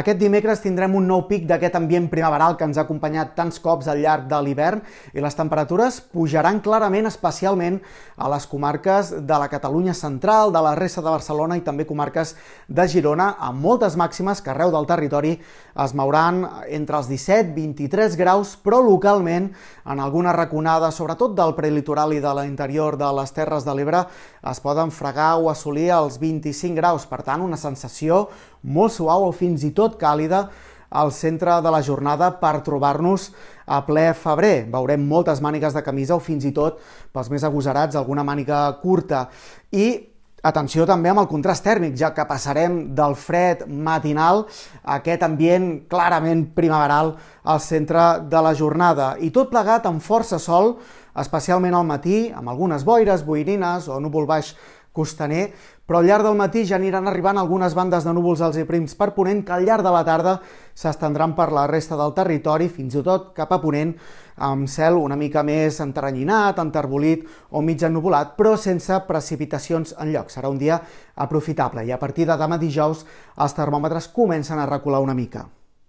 Aquest dimecres tindrem un nou pic d'aquest ambient primaveral que ens ha acompanyat tants cops al llarg de l'hivern i les temperatures pujaran clarament, especialment a les comarques de la Catalunya central, de la resta de Barcelona i també comarques de Girona, amb moltes màximes que arreu del territori es mouran entre els 17 i 23 graus, però localment en alguna raconada, sobretot del prelitoral i de l'interior de les Terres de l'Ebre, es poden fregar o assolir els 25 graus. Per tant, una sensació molt suau o fins i tot càlida al centre de la jornada per trobar-nos a ple febrer. Veurem moltes mànigues de camisa o fins i tot, pels més agosarats, alguna màniga curta. I Atenció també amb el contrast tèrmic, ja que passarem del fred matinal a aquest ambient clarament primaveral al centre de la jornada. I tot plegat amb força sol, especialment al matí, amb algunes boires, boirines o núvol baix costaner, però al llarg del matí ja aniran arribant algunes bandes de núvols als i prims per ponent que al llarg de la tarda s'estendran per la resta del territori, fins i tot cap a ponent, amb cel una mica més enteranyinat, enterbolit o mig ennuvolat, però sense precipitacions en lloc. Serà un dia aprofitable i a partir de demà dijous els termòmetres comencen a recular una mica.